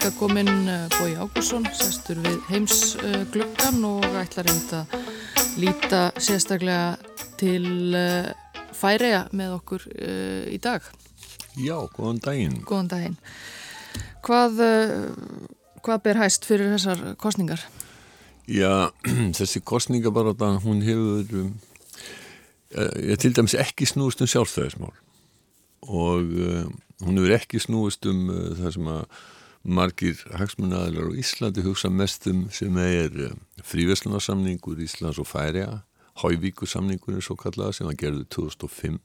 hinga kominn Bói Ágúrsson, sestur við heimsgluggan og ætlar einmitt að líta sérstaklega til uh, færiða með okkur í dag. Já, góðan daginn. Góðan daginn. Hvað, hvað ber hæst fyrir þessar kostningar? Já, þessi kostninga bara þannig að hún hefur, ég til dæmis ekki snúist um sjálfstæðismál og hún hefur ekki snúist um það sem að margir hagsmunnaðilar á Íslandi hugsa mest um sem er eh, fríveslunarsamningur Íslands og Færiða Hauvíkusamningurinn svo kallaða sem að gerðu 2005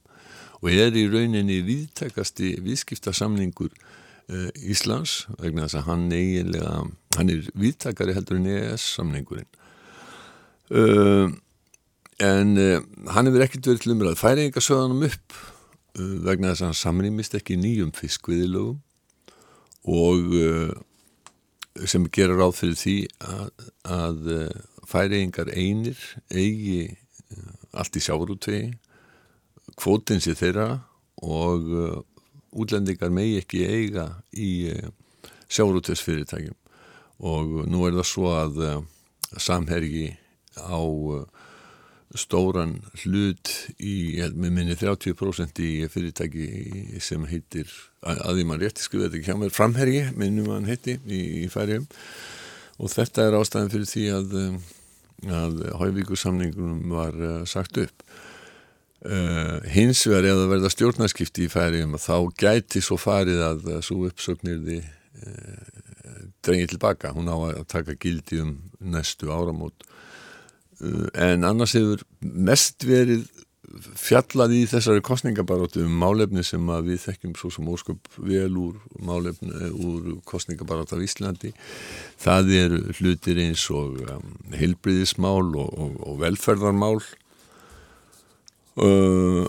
og er í rauninni viðtækasti viðskiptasamningur uh, Íslands vegna þess að hann eiginlega hann er viðtækari heldur en EES samningurinn uh, en uh, hann hefur ekkert verið til umræð færinga sögðanum upp vegna þess að hann samrýmist ekki nýjum fiskviðilögum og uh, sem gerir ráð fyrir því að, að uh, færiðingar einir eigi uh, allt í sjáurútvegi kvótinsi þeirra og útlendingar megi ekki eiga í sjáurútvegsfyrirtækjum og nú er það svo að samhergi á stóran hlut í, með minni 30% í fyrirtæki sem heitir, að því mann rétti skrifa þetta ekki hjá mér, framhergi, minnum mann heiti í, í færium og þetta er ástæðan fyrir því að, að Hauvíkursamningunum var uh, sagt upp. Uh, hins vegar ef það verða stjórnarskipti í færium þá gæti svo farið að svo uppsöknir því uh, drengið tilbaka, hún á að taka gildi um næstu áramót en annars hefur mest verið fjallað í þessari kostningabaróttu um málefni sem við þekkjum svo sem ósköp vel úr málefni eh, úr kostningabarótt af Íslandi. Það eru hlutir eins og um, heilbriðismál og, og, og velferðarmál. Uh,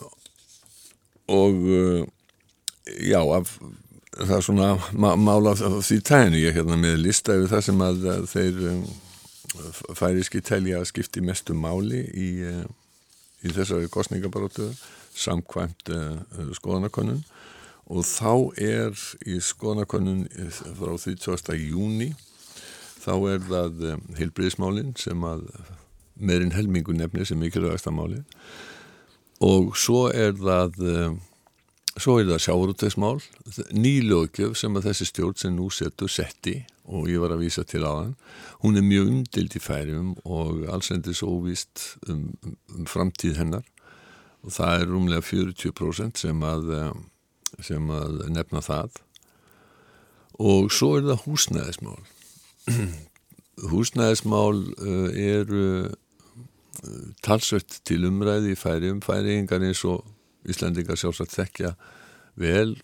og uh, já af, það er svona mál af því tænu ég hérna með lista yfir það sem að, að þeir um, færiski telja að skipti mestu máli í, eh, í þessari kostningabarótu samkvæmt uh, skoðanakonun og þá er í skoðanakonun frá því 20. júni þá er það heilbriðismálinn sem að meirinn helmingu nefni sem mikilvægast að máli og svo er það svo er það sjáurútegsmál nýlögjöf sem að þessi stjórn sem nú setur setti og ég var að vísa til á hann hún er mjög umdild í færium og allsendis óvist um, um framtíð hennar. Og það er rúmlega 40% sem að, eh, sem að nefna það. Og svo er það húsnæðismál. Húsnæðismál uh, eru uh, talsvett til umræði í færium færiingar eins og Íslandingar sjálfsagt þekkja vel.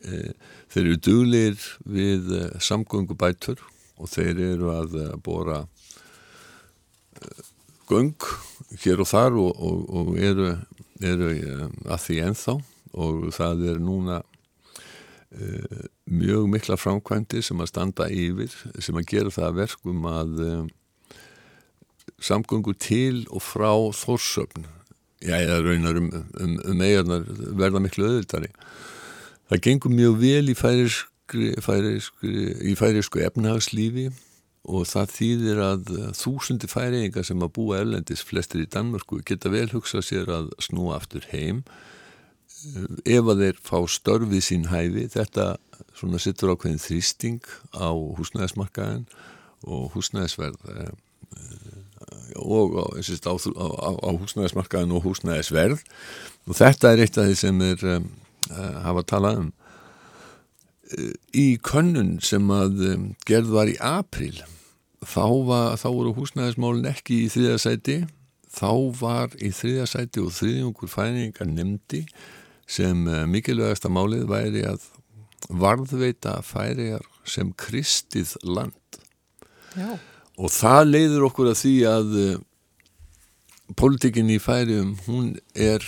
Uh, Þeir eru duglir við eh, samgöngubætur og þeir eru að eh, bóra eh, göng hér og þar og, og, og eru, eru að því enþá og það er núna uh, mjög mikla framkvæmdi sem að standa yfir, sem að gera það verkum að uh, samgöngu til og frá þórsöfn, já, eða raunar um, um, um eigarnar verða miklu öðvitari Það gengur mjög vel í færiskri, færiskri, í færisku efnahagslífi og það þýðir að þúsundi færiðingar sem að búa erlendis flestir í Danmörku geta vel hugsað sér að snúa aftur heim eh, ef að þeir fá störfið sín hæfi. Þetta svona sittur ákveðin þrýsting á húsnæðismarkaðin og húsnæðisverð eh, og á, á, á, á húsnæðismarkaðin og húsnæðisverð. Og þetta er eitt af því sem er um, uh, hafa talað um. Uh, í könnun sem að um, gerð var í april þá, var, þá voru húsnæðismálin ekki í þriðasæti þá var í þriðasæti og þriðjungur fæningar nefndi sem uh, mikilvægasta málið væri að varðveita færiðar sem kristið land. Já. Og það leiður okkur að því að uh, Pólitíkinn í færiðum, hún er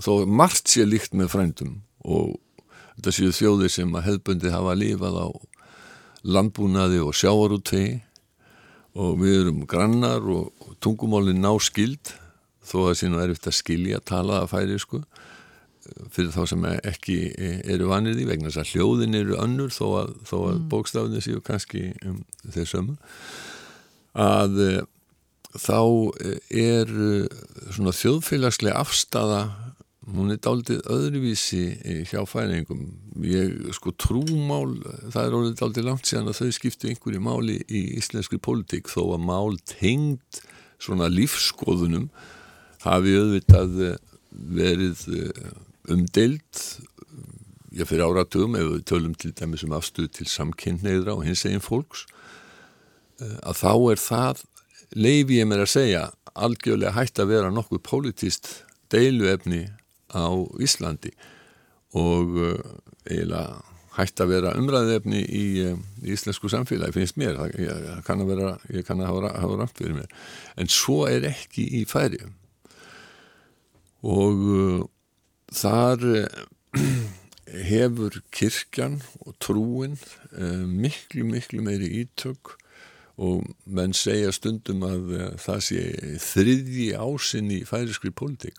þó margt sé líkt með frændum og þetta séu þjóðir sem að hefðbundi hafa lífað á landbúnaði og sjáarútvegi og við erum grannar og tungumálinn ná skild þó að sé nú erfitt að skilja tala að færi sko fyrir þá sem ekki eru vanir því vegna þess að hljóðin eru önnur þó að, að mm. bókstafni séu kannski um, þessum að uh, þá er uh, svona þjóðfélagslega afstafa hún er daldið öðruvísi hjá fæningum ég sko trúmál það er orðið daldið langt síðan að þau skiptu einhverju máli í íslenskri pólitík þó að mál tengd svona lífskoðunum hafi auðvitað verið umdeilt ég fyrir áratugum ef við tölum til dæmis um afstuð til samkynneidra og hins eginn fólks. eh, að þá er það leifi ég mér að segja algjörlega hægt að vera nokkuð politist deiluefni á Íslandi. Og eh, eiginlega hægt að vera umræðefni í, eh, í íslensku samfélagi finnst mér, það, ég, kann að vera ég kann að hafa, hafa rámt fyrir mér. En svo er ekki í færi og þar eh, hefur kirkjan og trúin eh, miklu, miklu meiri ítök og menn segja stundum að eh, það sé þriðji ásinn í færiskri pólitík.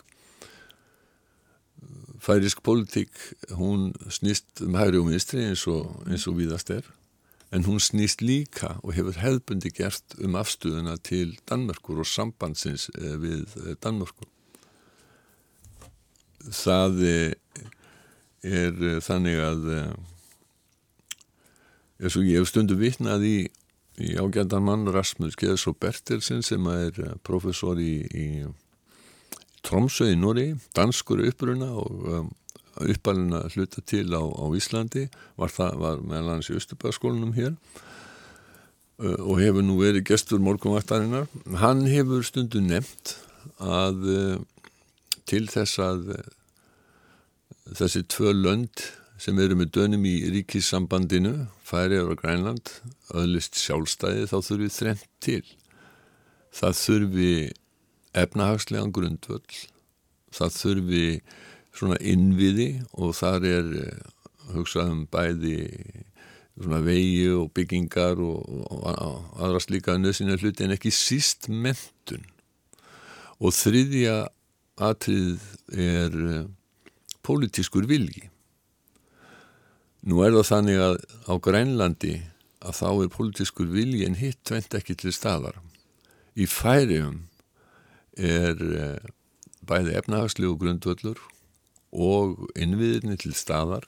Færisk pólitík, hún snýst um hægri og minstri eins og, eins og viðast er, en hún snýst líka og hefur hefðbundi gert um afstöðuna til Danmörkur og sambandsins við Danmörkur það er þannig að eins og ég hef stundu vitnað í, í ágændan mann Rasmus Geðs og Bertelsen sem er professor í, í Tromsø í Nóri, danskur uppruna og um, uppalina hluta til á, á Íslandi var var meðal hans í Östubæðaskólanum hér uh, og hefur nú verið gestur morgunvaktarinnar. Hann hefur stundu nefnt að uh, til þess að uh, þessi tvö lönd sem eru með dönum í ríkissambandinu, Færiðar og Grænland, öðlist sjálfstæði, þá þurfi þrengt til. Það þurfi efnahagslegan grundvöld, það þurfi svona innviði og þar er eh, hugsað um bæði svona vegi og byggingar og, og, og aðra slíka nöðsina hluti en ekki síst mentun. Og þriðja atrið er eh, pólitískur vilji. Nú er það þannig að á Grænlandi að þá er pólitískur vilji en hitt tvent ekki til staðar. Í færium er eh, bæði efnahagslegu grundvöldur og innviðinni til staðar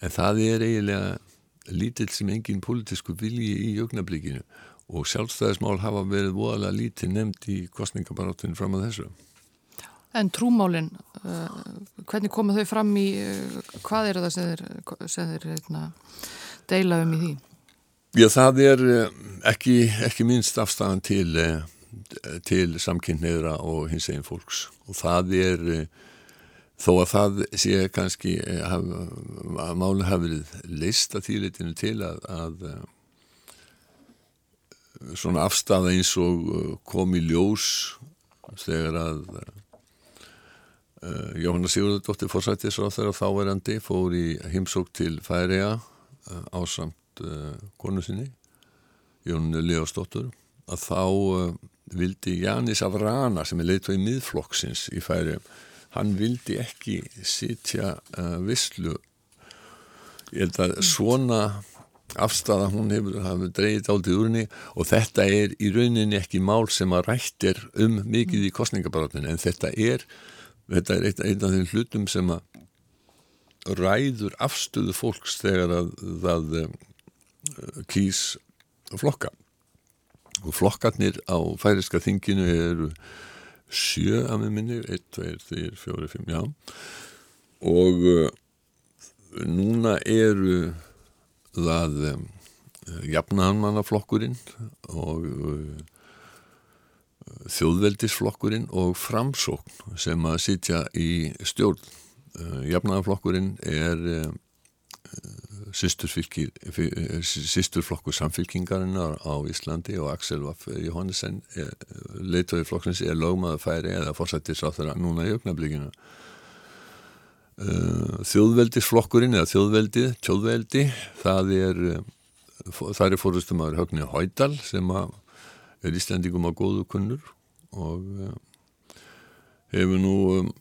en það er eiginlega lítill sem engin pólitísku vilji í jögnablikinu og sjálfstæðismál hafa verið voðalega lítið nefnd í kostningabaráttinu fram að þessu. En trúmálinn, uh, hvernig koma þau fram í, uh, hvað er það sem þeir, sem þeir heitna, deila um í því? Já, það er uh, ekki, ekki minnst afstæðan til, til samkynneira og hins eginn fólks og það er, þó að það sé kannski uh, að málun hafi verið leist að þýrleitinu til að, að svona afstæða eins og kom í ljós þegar að Jóhanna Sigurðardóttir fórsættis á þeirra þáverandi fór í heimsók til Færiða uh, á samt uh, konu sinni Jónu Leostóttur að þá vildi Janis Avrana sem er leitt á í miðflokksins í Færiðum hann vildi ekki sitja visslu ég held að svona afstæða hún hefur, hefur dreyið áldið úrni og þetta er í rauninni ekki mál sem að rættir um mikið í kostningabaratinu en þetta er þetta er einn af þeim hlutum sem að ræður afstöðu fólks þegar að það um, kýs flokka. Og flokkarnir á færiska þinginu eru sjö af með minni 1, 2, 3, 4, 5, já. Og uh, núna eru það um, jafnaðanmannaflokkurinn og þjóðveldisflokkurinn og framsókn sem að sitja í stjórn. Uh, Jafnaðarflokkurinn er uh, sýsturflokkur samfylkingarinnar á Íslandi og Axel Vaff Jóhannesson leituði flokksins er lögmaður færi eða fórsættis á þeirra núna í augnablíkinu. Uh, þjóðveldisflokkurinn eða þjóðveldi, tjóðveldi, það er, það er fórustum aður Högni Hóidal sem að er Íslandingum á góðu kunnur og uh, hefur nú um,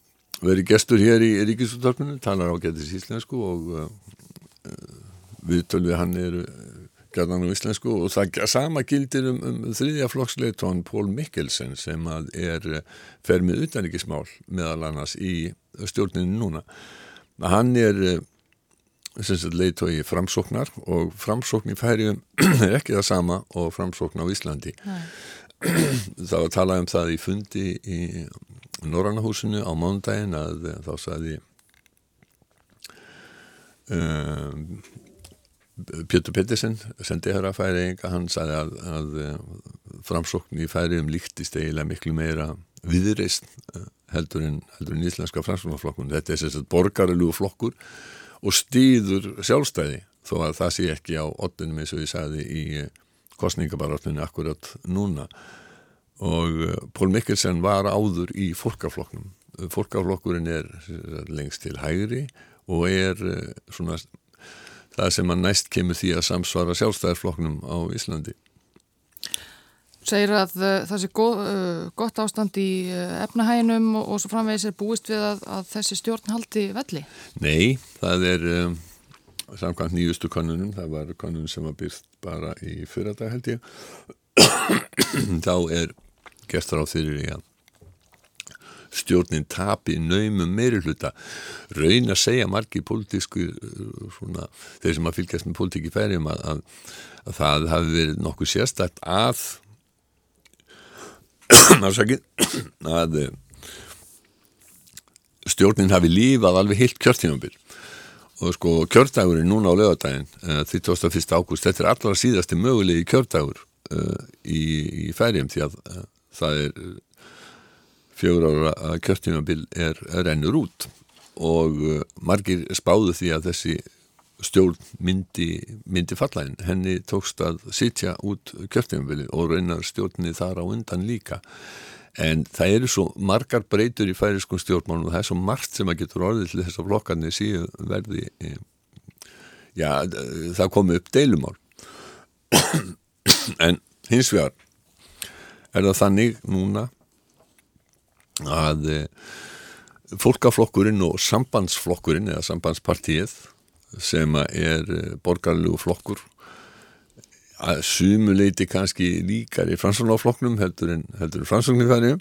verið gestur hér í Ríkisúttarpinu, talar á getis íslensku og uh, viðtöl við hann eru gæðan á íslensku og það sama gildir um, um þriðja flokksleitón Pól Mikkelsen sem er fermið utanrikismál meðal annars í stjórninu núna. Hann er leitói framsóknar og framsókn í færium er ekki það sama og framsókn á Íslandi. Það var að tala um það í fundi í Norrannahúsinu á mándaginn að þá saði um, Pjötur Pettersen sendi hér að færi enga, hann saði að, að framsókn í færium líktist eiginlega miklu meira viðreist heldur en, heldur en íslenska framsóknarflokkun. Þetta er sérstaklega borgarlegu flokkur og stýður sjálfstæði þó að það sé ekki á ottunum eins og ég sagði í kostningabarátunni akkurat núna og eh, Pól Mikkelsen var áður í fólkaflokknum. Fólkaflokkurinn er lengst til hægri og er eh, svona það sem að næst kemur því að samsvara sjálfstæðarflokknum á Íslandi. Segir að uh, það sé go uh, gott ástand í uh, efnahæginum og, og svo framvegis er búist við að, að þessi stjórn haldi velli? Nei, það er um, samkvæmt nýjustu konunum, það var konun sem var byrst bara í fyrradag held ég, þá er gestur á þeirri að stjórnin tapi naumum meiri hluta raun að segja margi pólitísku svona, þeir sem að fylgjast með pólitíki færjum að, að, að það hafi verið nokkuð sérstætt að að eh, stjórnin hafi lífað alveg heilt kjörtímanbyrg og sko kjördagurinn núna á lögadaginn uh, 31. ágúst, þetta er allra síðasti mögulegi kjördagur uh, í, í færjum því að uh, það er fjögur ára að kjörtímabil er, er ennur út og margir spáðu því að þessi stjórn myndi, myndi fallægin henni tókst að sitja út kjörtímabili og reynar stjórnni þar á undan líka. En það eru svo margar breytur í færiskum stjórnmálum og það er svo margt sem að getur orðið til þess að flokkarnir síðu verði e, já, það komi upp deilumál. En hins vegar er það þannig núna að e, fólkaflokkurinn og sambandsflokkurinn eða sambandspartíið sem er e, borgarlegu flokkur. Að sumuleiti kannski líkar í fransunaflokknum heldur en, en fransunafæri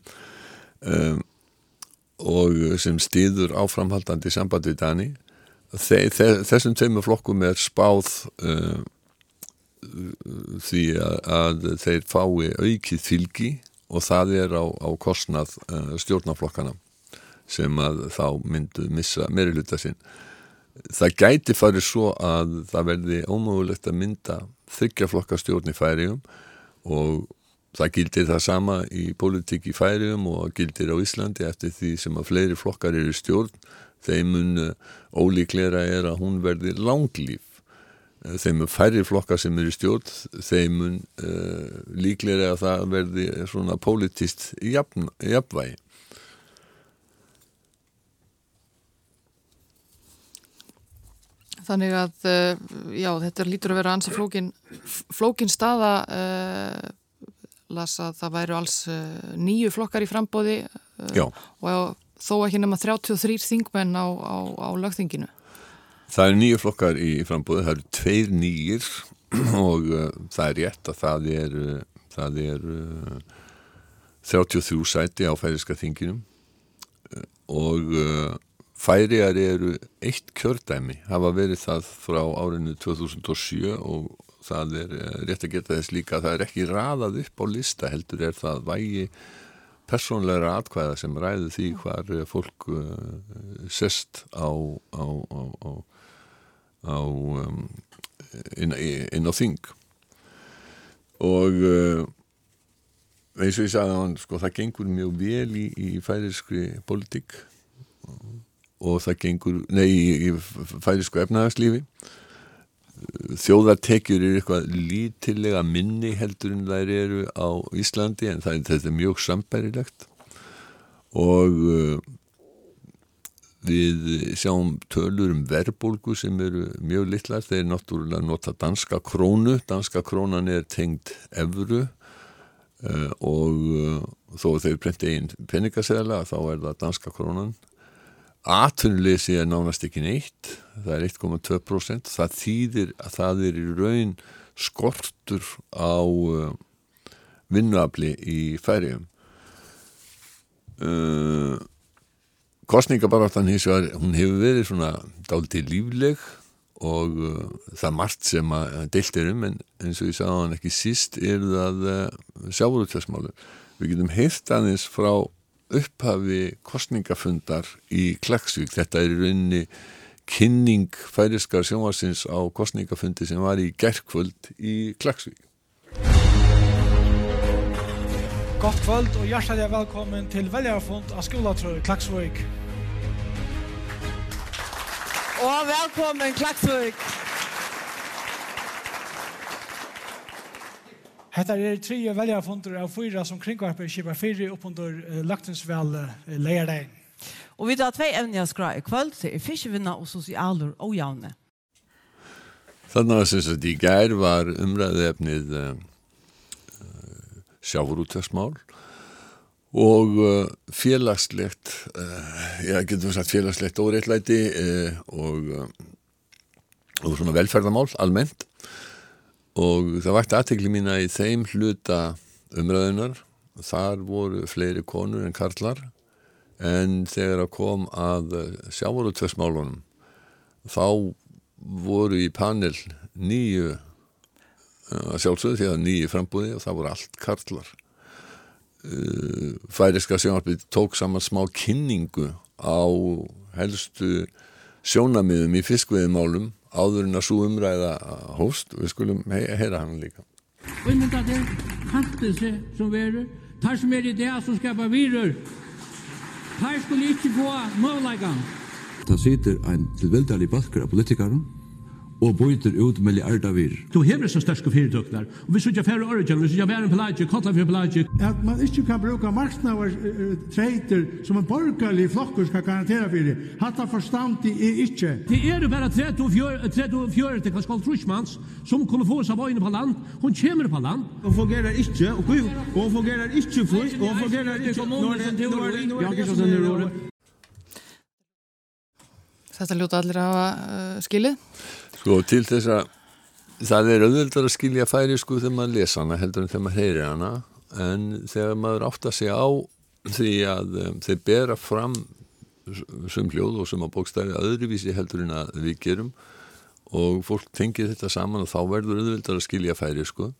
um, og sem stýður áframhaldandi samband við Dani. Þe, þessum tveimur flokkum er spáð uh, því að, að þeir fái aukið fylgi og það er á, á kostnað uh, stjórnaflokkana sem að þá myndu missa meiriluta sinn það gæti farið svo að það verði ómögulegt að mynda þryggjaflokka stjórn í færium og það gildir það sama í pólitík í færium og gildir á Íslandi eftir því sem að fleiri flokkar eru stjórn. Þeim mun eh, ólíklera er að hún verði langlýf eh, þeim mun færri flokkar sem eru stjórn þeim mun uh, líklera að það verði svona pólitist jafn, jafnvægi Þannig að, eh, já, þetta lítur að vera ansi flókin, flókin staða, uh, las að það væru alls uh, nýju flokkar í frambóði og þó ekki nema 33 þingmenn á, á, á lögþinginu. Það eru nýju flokkar í frambóði, það eru tveir nýjir og það er rétt að það er, það er 33 sæti á færiska þinginum og Færiar eru eitt kjördæmi, hafa verið það frá árinu 2007 og það er eh, rétt að geta þess líka að það er ekki raðað upp á lista heldur er það vægi personleira atkvæða sem ræði því hvar eh, fólk uh, sest á, á, á, á um, inn, inn á þing. Og eins og ég sagði á hann sko það gengur mjög vel í, í færiskri politík og og það gengur, nei, í, færisku efnahagslífi. Þjóðartekjur eru eitthvað lítilega minni heldur en þær eru á Íslandi en það, þetta er mjög sambærilegt. Og uh, við sjáum tölur um verbulgu sem eru mjög litlar, þeir náttúrulega nota danska krónu, danska krónan er tengd evru uh, og uh, þó þeir prenti einn peningaseðla þá er það danska krónan atvinnuleysi er nánast ekki neitt það er 1,2% það þýðir að það er í raun skortur á uh, vinnuafli í færium uh, kostningabaráttan hins vegar hún hefur verið svona dálítið lífleg og uh, það er margt sem að deiltir um en eins og ég sagði hann ekki síst er það uh, sjáurútlæsmálu við getum heilt aðeins frá upphafi kostningafundar í Klagsvík þetta er í rauninni kynning færiskar sjónvarsins á kostningafundi sem var í gerðkvöld í Klagsvík Gott kvöld og hjertelig velkommen til veljarfond av Skolatrøy, Klaksvøk. Og velkommen, Klaksvøk. Hetta er tre veljarfonder av fyra som kringvarper kjipar fyra opp under uh, Laktensvel uh, leierdeg. Og vi tar tvei evne jeg skra i kvöld, det er fiskevinna og sosialer og javne. Þannig að syns að í gær var umræðefnið uh, sjáfurútvegsmál og uh, félagslegt uh, já, getum við sagt félagslegt óreitlæti uh, og og svona velferðamál almennt og það vakti aðtegli mína í þeim hluta umræðunar þar voru fleiri konur en karlar. En þegar að kom að sjáfurútvegsmálunum þá voru í panel nýju sjálfsögðu því að nýji frambúði og það voru allt karlar. Færiska sjónarbyggd tók saman smá kynningu á helstu sjónamiðum í fiskveðimálum áður en að svo umræða hóst, við skulum heyra hann líka. Unnvitað er kantelse som verur, þar sem er í det som skapar virur. þar skulle ikke få målægan. Það sitter en tilveldalig balkur av politikarum, og bøyter ut milliardavir. Du hever så største fyrtøkner, og vi synes ikke færre origin, vi synes ikke færre pelagic, kottla fyrre pelagic. At man ikke kan bruka marknavar treiter som en borgerlig flokkur skal garantera fyrir, hatta forstand i ikke. Det er jo bare 34 til Kaskal Trusmans som kunne få seg vøyne på land, hun kommer på land. Hun fungerer ikke, og hun fungerer ikke for, og hun fungerer ikke, og hun fungerer ikke, og hun fungerer ikke, Þetta ljóta allir að hafa uh, skilið. Sko til þess að það er auðvöldar að skilja færi sko þegar maður lesa hana heldur en þegar maður heyrir hana en þegar maður átt að segja á því að um, þeir bera fram sem hljóð og sem að bókstæði öðruvísi heldur en að við gerum og fólk tengir þetta saman og þá verður auðvöldar að skilja færi sko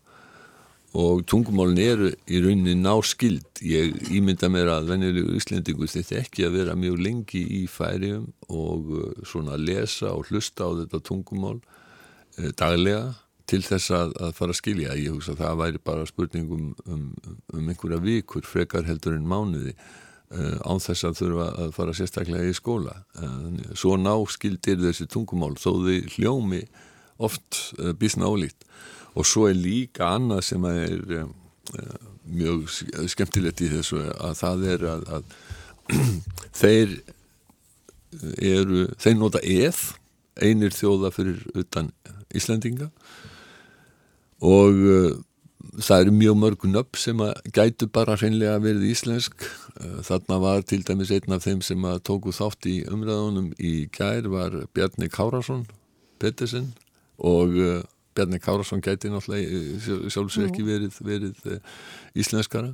og tungumálin eru í rauninni náskild ég ímynda mér að venjulegu Íslendingu þetta ekki að vera mjög lengi í færium og uh, svona lesa og hlusta á þetta tungumál uh, daglega til þess að, að fara að skilja. Ég hugsa að það væri bara spurningum um, um einhverja vikur frekar heldur en mánuði uh, án þess að þurfa að fara sérstaklega í skóla. Uh, svo náskildir þessi tungumál þó þau hljómi oft uh, bísna ólíkt. Og svo er líka annað sem að er um, uh, mjög sk- skemmtilegt í þessu að það er að, að þeir eru, þeir nota eð einir þjóða fyrir utan Íslendinga. Og það eru mjög mörg nöfn sem að gætu bara hreinlega verið íslensk. Uh, þarna var til dæmis einn af þeim sem að tóku þátt í umræðunum í gær var Bjarni Kárasson Pettersen og uh, Bjarni Kárasson gæti náttúrulega sjálfsög ekki verið, verið uh, íslenskara.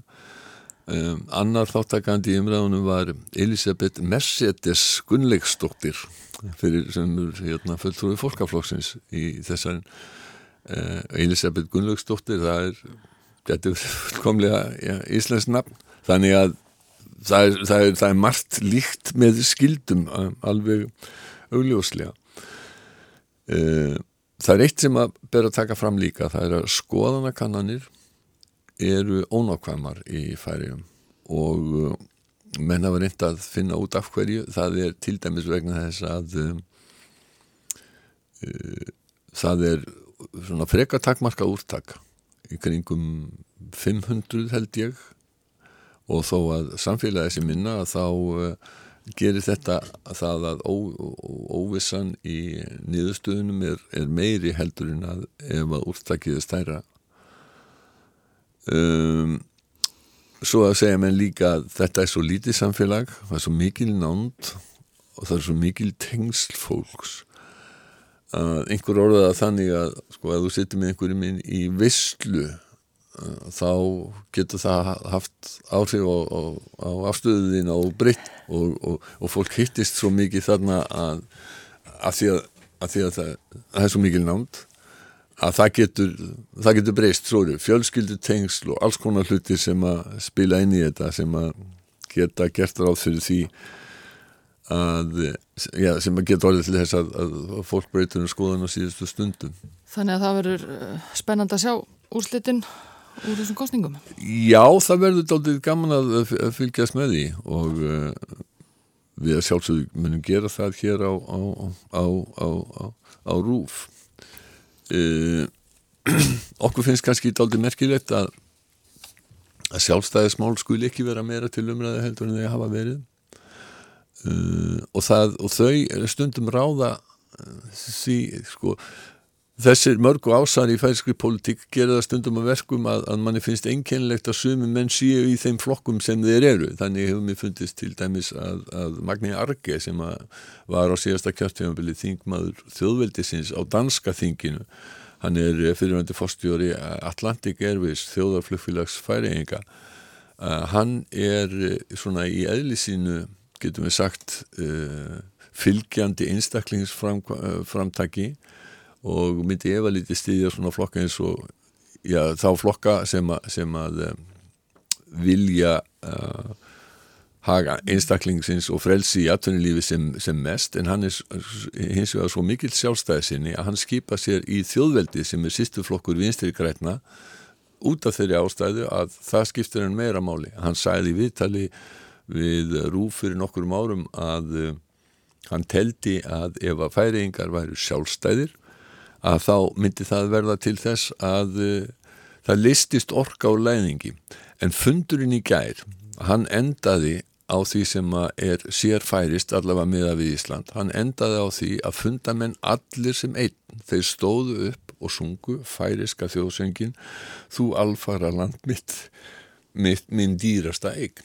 Um, annar þáttakandi í umræðunum var Elisabeth Mercedes Gunnleiksdóttir fyrir sem er hérna, fulltrúi fólkaflokksins í þessar uh, Elisabeth Gunnleiksdóttir það er getur komlega ja, íslensk nafn. Þannig að það er, það, er, það er margt líkt með skildum um, alveg augljóslega. Uh, það er eitt sem að ber að taka fram líka það er að skoðanakannanir eru ónákvæmar í færium og uh, menn hafa reynd að finna út af hverju. Það er til dæmis vegna þess að um, uh, það er svona freka takmarka úrtak í kringum 500 held ég. Og þó að samfélagi sem minna þá uh, gerir þetta að það að ó, óvissan í niðurstöðunum er, er meiri heldur en að ef að úrtakið er stærra. Um, svo að segja menn líka að þetta er svo lítið samfélag það er svo mikil nánd og það er svo mikil tengsl fólks. Að einhver orðaða þannig að sko að þú sittir með einhverjum inn í visslu þá getur það haft áhrif á, á, á afstöðuðina og breytt og, og, og fólk hittist svo mikið þarna að, að, því, að, að því að það, það er svo mikil námt að það getur, það getur breyst svo fjölskyldu tengsl og alls konar hlutir sem að spila inn í þetta sem að geta gert ráð fyrir því að, já, sem að geta orðið til þess að, fólk breytur um skoðan á síðustu stundum. Þannig að það verður uh, spennand að sjá úrslitin úr þessum kostningum? Já, það verður dálítið gaman að, að fylgjast með því og uh, við sjálfsögum munum gera það hér á, á, á, á rúf. Uh, okkur finnst kannski dálítið merkilegt að að sjálfstæðismál skul ekki vera meira til umræði heldur en þeir hafa verið uh, og, það, og þau stundum ráða uh, því sko Þessir mörgu ásar í færskri politík gera það stundum að verkum að, að manni finnst einkennlegt að sumi menn séu í þeim flokkum sem þeir eru. Þannig hefur mér fundist til dæmis að, að Magni Arge sem var á síðasta kjörtífambili þingmaður þjóðveldisins á danska þinginu hann er fyrirvændi fórstjóri Atlantic Airways þjóðarflugfélags færiðinga hann er uh, svona í eðlisínu getum við sagt uh, fylgjandi einstaklingsframtaki og myndi ef að lítið stýðja svona flokka eins og já, þá flokka sem að, sem að um, vilja haga einstaklingsins og frelsi í atvinnulífi sem, sem mest en hann er hins vegar svo mikill sjálfstæðisinni að hann skipa sér í þjóðveldi sem er sýstuflokkur vinstri græna út af þeirri ástæðu að það skiptir hann meira máli. Hann sæði viðtali við Rúf fyrir nokkurum árum að uh, hann teldi að ef að færiðingar væri sjálfstæðir að þá myndi það verða til þess að uh, það listist orka á læningi en fundurinn í gær hann endaði á því sem er sérfærist allavega miða við Ísland. Hann endaði á því að fundamenn allir sem einn, þeir stóðu upp og sungu færiska þjóðsöngin Þú alfara land mitt, mitt minn dýrasta eign.